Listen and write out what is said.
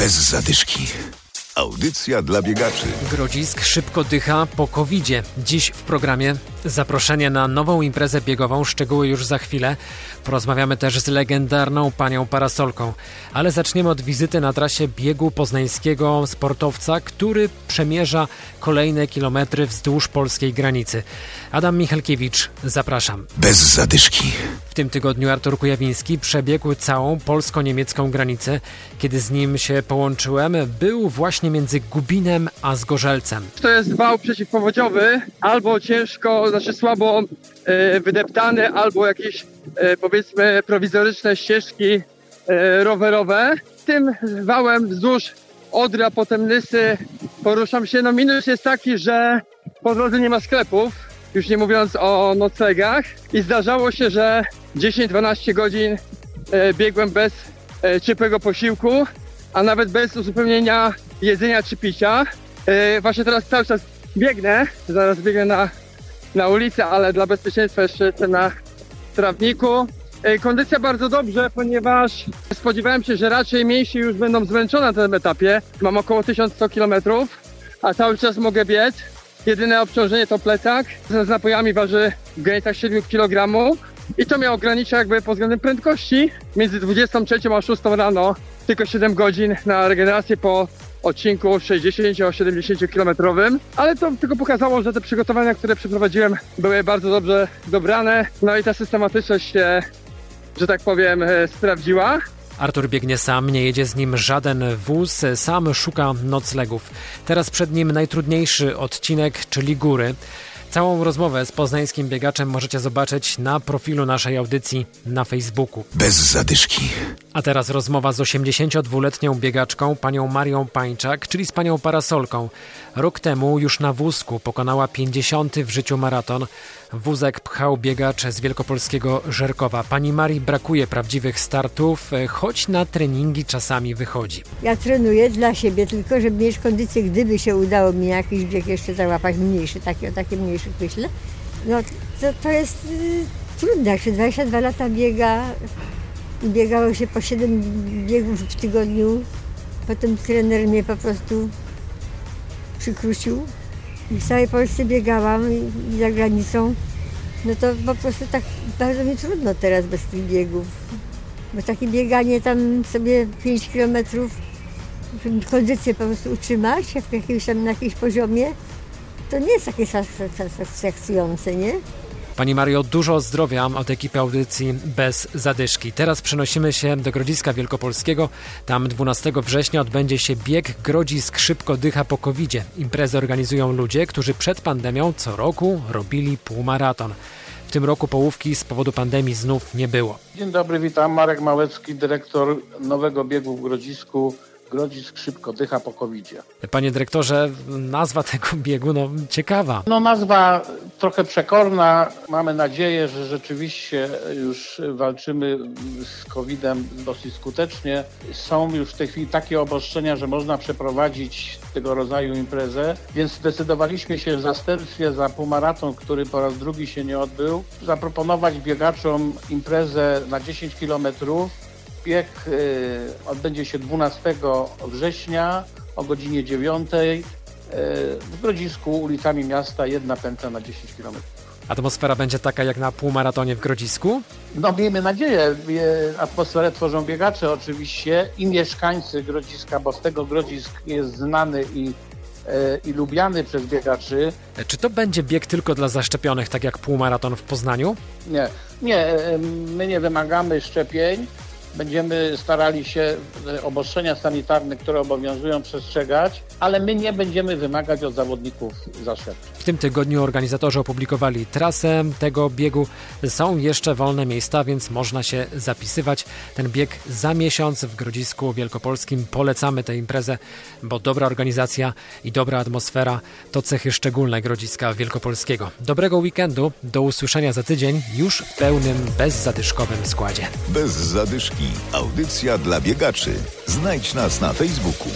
Bez zadyszki. Audycja dla biegaczy. Grodzisk szybko dycha po covid -zie. Dziś w programie zaproszenie na nową imprezę biegową, szczegóły już za chwilę. Porozmawiamy też z legendarną panią parasolką. Ale zaczniemy od wizyty na trasie biegu poznańskiego sportowca, który przemierza kolejne kilometry wzdłuż polskiej granicy. Adam Michalkiewicz, zapraszam. Bez zadyszki. W tym tygodniu Artur Kujawiński przebiegł całą polsko-niemiecką granicę. Kiedy z nim się połączyłem, był właśnie między Gubinem a Zgorzelcem. To jest wał przeciwpowodziowy, albo ciężko, znaczy słabo e, wydeptany, albo jakieś e, powiedzmy prowizoryczne ścieżki e, rowerowe. Tym wałem wzdłuż Odry, a potem Nysy poruszam się. No minus jest taki, że po drodze nie ma sklepów, już nie mówiąc o noclegach. I zdarzało się, że 10-12 godzin biegłem bez ciepłego posiłku, a nawet bez uzupełnienia jedzenia czy picia. Właśnie teraz cały czas biegnę, zaraz biegnę na, na ulicę, ale dla bezpieczeństwa jeszcze jestem na trawniku. E, Kondycja bardzo dobrze, ponieważ spodziewałem się, że raczej mięśnie już będą zmęczone na tym etapie. Mam około 1100 km, a cały czas mogę biec. Jedyne obciążenie to plecak. Z napojami waży w granicach 7 kg. I to mnie ogranicza jakby pod względem prędkości. Między 23 a 6 rano tylko 7 godzin na regenerację po odcinku 60-70 km, ale to tylko pokazało, że te przygotowania, które przeprowadziłem były bardzo dobrze dobrane, no i ta systematyczność się, że tak powiem, e, sprawdziła. Artur biegnie sam, nie jedzie z nim żaden wóz, sam szuka noclegów. Teraz przed nim najtrudniejszy odcinek, czyli góry. Całą rozmowę z poznańskim biegaczem możecie zobaczyć na profilu naszej audycji na Facebooku. Bez zadyszki. A teraz rozmowa z 82-letnią biegaczką, panią Marią Pańczak, czyli z panią parasolką. Rok temu już na wózku pokonała 50. w życiu maraton. Wózek pchał biegacz z wielkopolskiego Żerkowa. Pani Marii brakuje prawdziwych startów, choć na treningi czasami wychodzi. Ja trenuję dla siebie tylko, żeby mieć kondycję, gdyby się udało mi jakiś bieg jeszcze załapać mniejszy, taki o takie mniejszych myślę. No to, to jest y, trudne, jak się 22 lata biega, biegało się po 7 biegów w tygodniu, potem trener mnie po prostu przykrócił i w całej Polsce biegałam i, i za granicą. No to po prostu tak bardzo mi trudno teraz bez tych biegów. Bo takie bieganie tam sobie 5 kilometrów, kondycję po prostu utrzymać w jakimś tam, na jakimś poziomie, to nie jest takie satysfakcjonujące, nie? Pani Mario, dużo zdrowia od ekipy audycji bez zadyszki. Teraz przenosimy się do Grodziska Wielkopolskiego. Tam 12 września odbędzie się bieg Grodzisk Szybko Dycha po covid. Imprezę organizują ludzie, którzy przed pandemią co roku robili półmaraton. W tym roku połówki z powodu pandemii znów nie było. Dzień dobry, witam. Marek Małecki, dyrektor nowego biegu w Grodzisku. Grodzisk szybko dycha po covid -zie. Panie dyrektorze, nazwa tego biegu no ciekawa. No nazwa trochę przekorna. Mamy nadzieję, że rzeczywiście już walczymy z COVID-em dosyć skutecznie. Są już w tej chwili takie obostrzenia, że można przeprowadzić tego rodzaju imprezę, więc zdecydowaliśmy się w zastępstwie za półmaraton, który po raz drugi się nie odbył, zaproponować biegaczom imprezę na 10 kilometrów Bieg odbędzie się 12 września o godzinie 9 y, w Grodzisku ulicami miasta, jedna pętla na 10 km. Atmosfera będzie taka jak na półmaratonie w Grodzisku? No miejmy nadzieję. Atmosferę tworzą biegacze oczywiście i mieszkańcy Grodziska, bo z tego Grodzisk jest znany i i lubiany przez biegaczy. Czy to będzie bieg tylko dla zaszczepionych, tak jak półmaraton w Poznaniu? Nie, nie, my nie wymagamy szczepień będziemy starali się obostrzenia sanitarne, które obowiązują, przestrzegać, ale my nie będziemy wymagać od zawodników zaszczepień. W tym tygodniu organizatorzy opublikowali trasę tego biegu. Są jeszcze wolne miejsca, więc można się zapisywać. Ten bieg za miesiąc w Grodzisku Wielkopolskim. Polecamy tę imprezę, bo dobra organizacja i dobra atmosfera to cechy szczególne Grodziska Wielkopolskiego. Dobrego weekendu, do usłyszenia za tydzień już w pełnym, bezzadyszkowym składzie. Bez zadyszki. Audycja dla biegaczy. Znajdź nas na Facebooku.